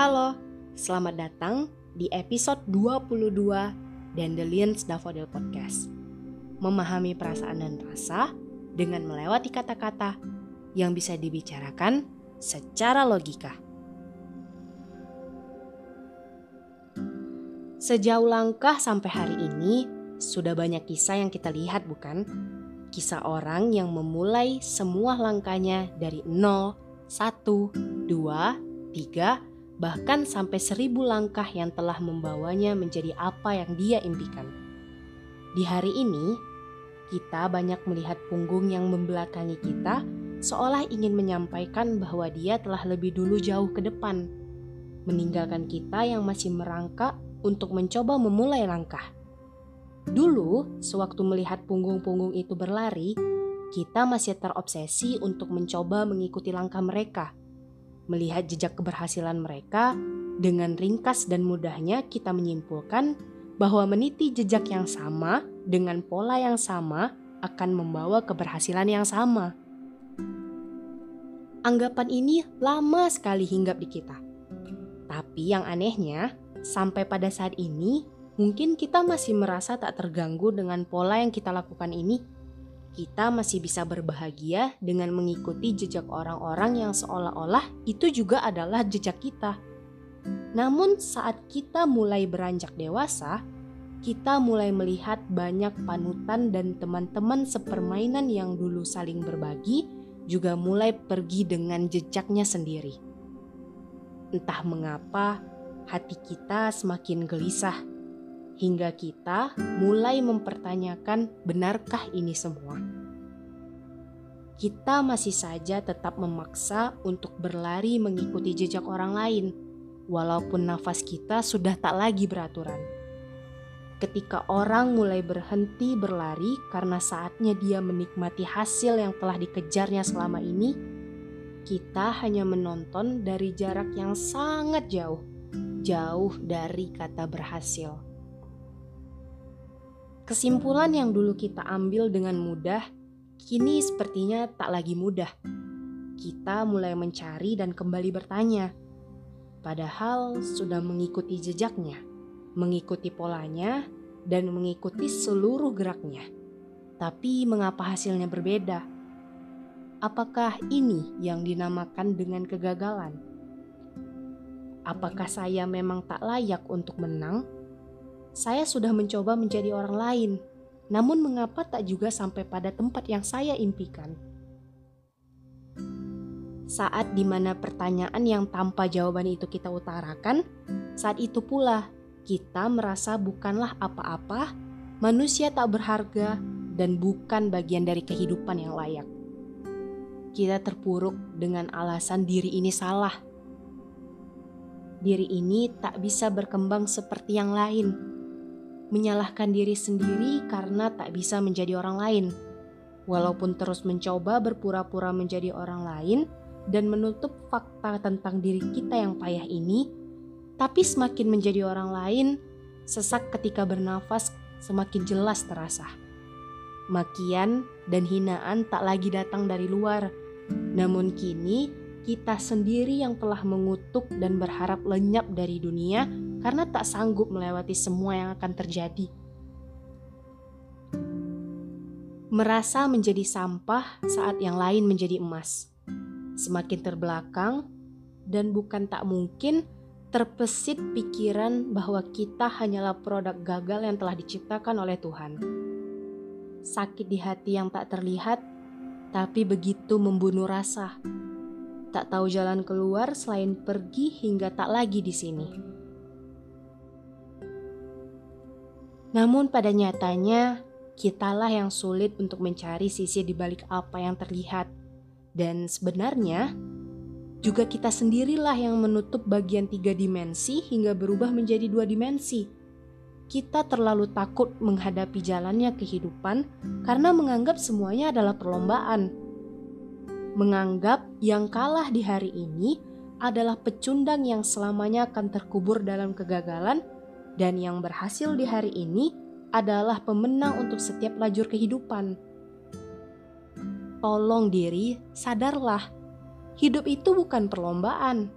Halo, selamat datang di episode 22 Dandelions Daffodil Podcast. Memahami perasaan dan rasa dengan melewati kata-kata yang bisa dibicarakan secara logika. Sejauh langkah sampai hari ini, sudah banyak kisah yang kita lihat bukan? Kisah orang yang memulai semua langkahnya dari 0, 1, 2, 3, bahkan sampai seribu langkah yang telah membawanya menjadi apa yang dia impikan. Di hari ini, kita banyak melihat punggung yang membelakangi kita seolah ingin menyampaikan bahwa dia telah lebih dulu jauh ke depan, meninggalkan kita yang masih merangkak untuk mencoba memulai langkah. Dulu, sewaktu melihat punggung-punggung itu berlari, kita masih terobsesi untuk mencoba mengikuti langkah mereka – Melihat jejak keberhasilan mereka, dengan ringkas dan mudahnya kita menyimpulkan bahwa meniti jejak yang sama dengan pola yang sama akan membawa keberhasilan yang sama. Anggapan ini lama sekali hinggap di kita. Tapi yang anehnya, sampai pada saat ini, mungkin kita masih merasa tak terganggu dengan pola yang kita lakukan ini kita masih bisa berbahagia dengan mengikuti jejak orang-orang yang seolah-olah itu juga adalah jejak kita. Namun, saat kita mulai beranjak dewasa, kita mulai melihat banyak panutan dan teman-teman sepermainan yang dulu saling berbagi juga mulai pergi dengan jejaknya sendiri. Entah mengapa, hati kita semakin gelisah hingga kita mulai mempertanyakan benarkah ini semua. Kita masih saja tetap memaksa untuk berlari mengikuti jejak orang lain, walaupun nafas kita sudah tak lagi beraturan. Ketika orang mulai berhenti berlari karena saatnya dia menikmati hasil yang telah dikejarnya selama ini, kita hanya menonton dari jarak yang sangat jauh, jauh dari kata berhasil. Kesimpulan yang dulu kita ambil dengan mudah, kini sepertinya tak lagi mudah. Kita mulai mencari dan kembali bertanya, padahal sudah mengikuti jejaknya, mengikuti polanya, dan mengikuti seluruh geraknya. Tapi mengapa hasilnya berbeda? Apakah ini yang dinamakan dengan kegagalan? Apakah saya memang tak layak untuk menang? Saya sudah mencoba menjadi orang lain, namun mengapa tak juga sampai pada tempat yang saya impikan? Saat di mana pertanyaan yang tanpa jawaban itu kita utarakan, saat itu pula kita merasa bukanlah apa-apa, manusia tak berharga, dan bukan bagian dari kehidupan yang layak. Kita terpuruk dengan alasan diri ini salah. Diri ini tak bisa berkembang seperti yang lain menyalahkan diri sendiri karena tak bisa menjadi orang lain. Walaupun terus mencoba berpura-pura menjadi orang lain dan menutup fakta tentang diri kita yang payah ini, tapi semakin menjadi orang lain, sesak ketika bernafas semakin jelas terasa. Makian dan hinaan tak lagi datang dari luar, namun kini kita sendiri yang telah mengutuk dan berharap lenyap dari dunia karena tak sanggup melewati semua yang akan terjadi. Merasa menjadi sampah saat yang lain menjadi emas, semakin terbelakang, dan bukan tak mungkin terpesit pikiran bahwa kita hanyalah produk gagal yang telah diciptakan oleh Tuhan. Sakit di hati yang tak terlihat, tapi begitu membunuh rasa. Tak tahu jalan keluar selain pergi hingga tak lagi di sini. Namun pada nyatanya, kitalah yang sulit untuk mencari sisi di balik apa yang terlihat. Dan sebenarnya, juga kita sendirilah yang menutup bagian tiga dimensi hingga berubah menjadi dua dimensi. Kita terlalu takut menghadapi jalannya kehidupan karena menganggap semuanya adalah perlombaan. Menganggap yang kalah di hari ini adalah pecundang yang selamanya akan terkubur dalam kegagalan dan yang berhasil di hari ini adalah pemenang untuk setiap lajur kehidupan. Tolong diri, sadarlah. Hidup itu bukan perlombaan.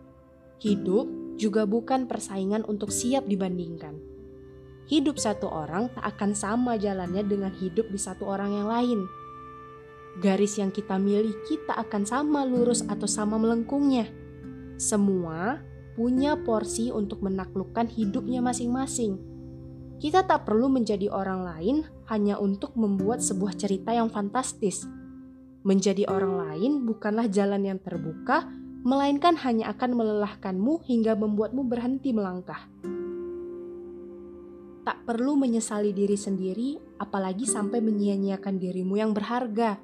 Hidup juga bukan persaingan untuk siap dibandingkan. Hidup satu orang tak akan sama jalannya dengan hidup di satu orang yang lain. Garis yang kita miliki tak akan sama lurus atau sama melengkungnya. Semua punya porsi untuk menaklukkan hidupnya masing-masing. Kita tak perlu menjadi orang lain hanya untuk membuat sebuah cerita yang fantastis. Menjadi orang lain bukanlah jalan yang terbuka melainkan hanya akan melelahkanmu hingga membuatmu berhenti melangkah. Tak perlu menyesali diri sendiri, apalagi sampai menyia-nyiakan dirimu yang berharga.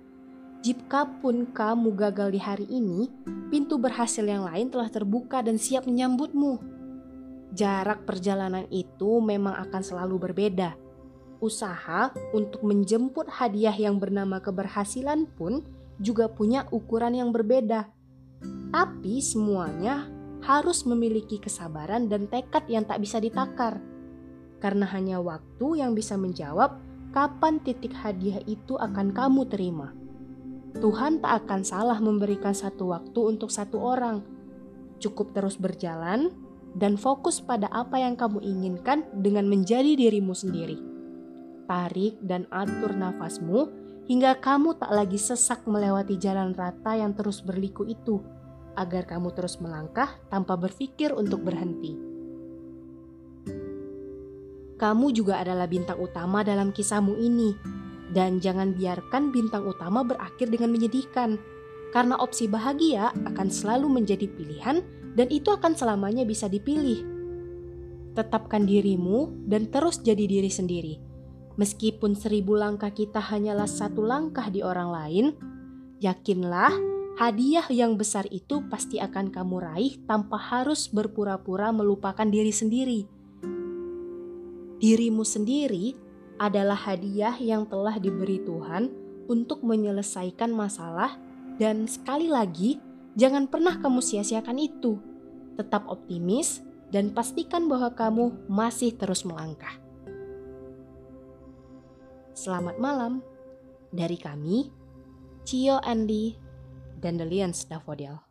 Jika pun kamu gagal di hari ini, pintu berhasil yang lain telah terbuka dan siap menyambutmu. Jarak perjalanan itu memang akan selalu berbeda. Usaha untuk menjemput hadiah yang bernama keberhasilan pun juga punya ukuran yang berbeda tapi semuanya harus memiliki kesabaran dan tekad yang tak bisa ditakar. Karena hanya waktu yang bisa menjawab kapan titik hadiah itu akan kamu terima. Tuhan tak akan salah memberikan satu waktu untuk satu orang. Cukup terus berjalan dan fokus pada apa yang kamu inginkan dengan menjadi dirimu sendiri. Tarik dan atur nafasmu hingga kamu tak lagi sesak melewati jalan rata yang terus berliku itu agar kamu terus melangkah tanpa berpikir untuk berhenti. Kamu juga adalah bintang utama dalam kisahmu ini, dan jangan biarkan bintang utama berakhir dengan menyedihkan, karena opsi bahagia akan selalu menjadi pilihan, dan itu akan selamanya bisa dipilih. Tetapkan dirimu dan terus jadi diri sendiri. Meskipun seribu langkah kita hanyalah satu langkah di orang lain, yakinlah hadiah yang besar itu pasti akan kamu raih tanpa harus berpura-pura melupakan diri sendiri. Dirimu sendiri adalah hadiah yang telah diberi Tuhan untuk menyelesaikan masalah, dan sekali lagi, jangan pernah kamu sia-siakan itu. Tetap optimis dan pastikan bahwa kamu masih terus melangkah. Selamat malam dari kami, Cio Andi dan The Lions Daffodil.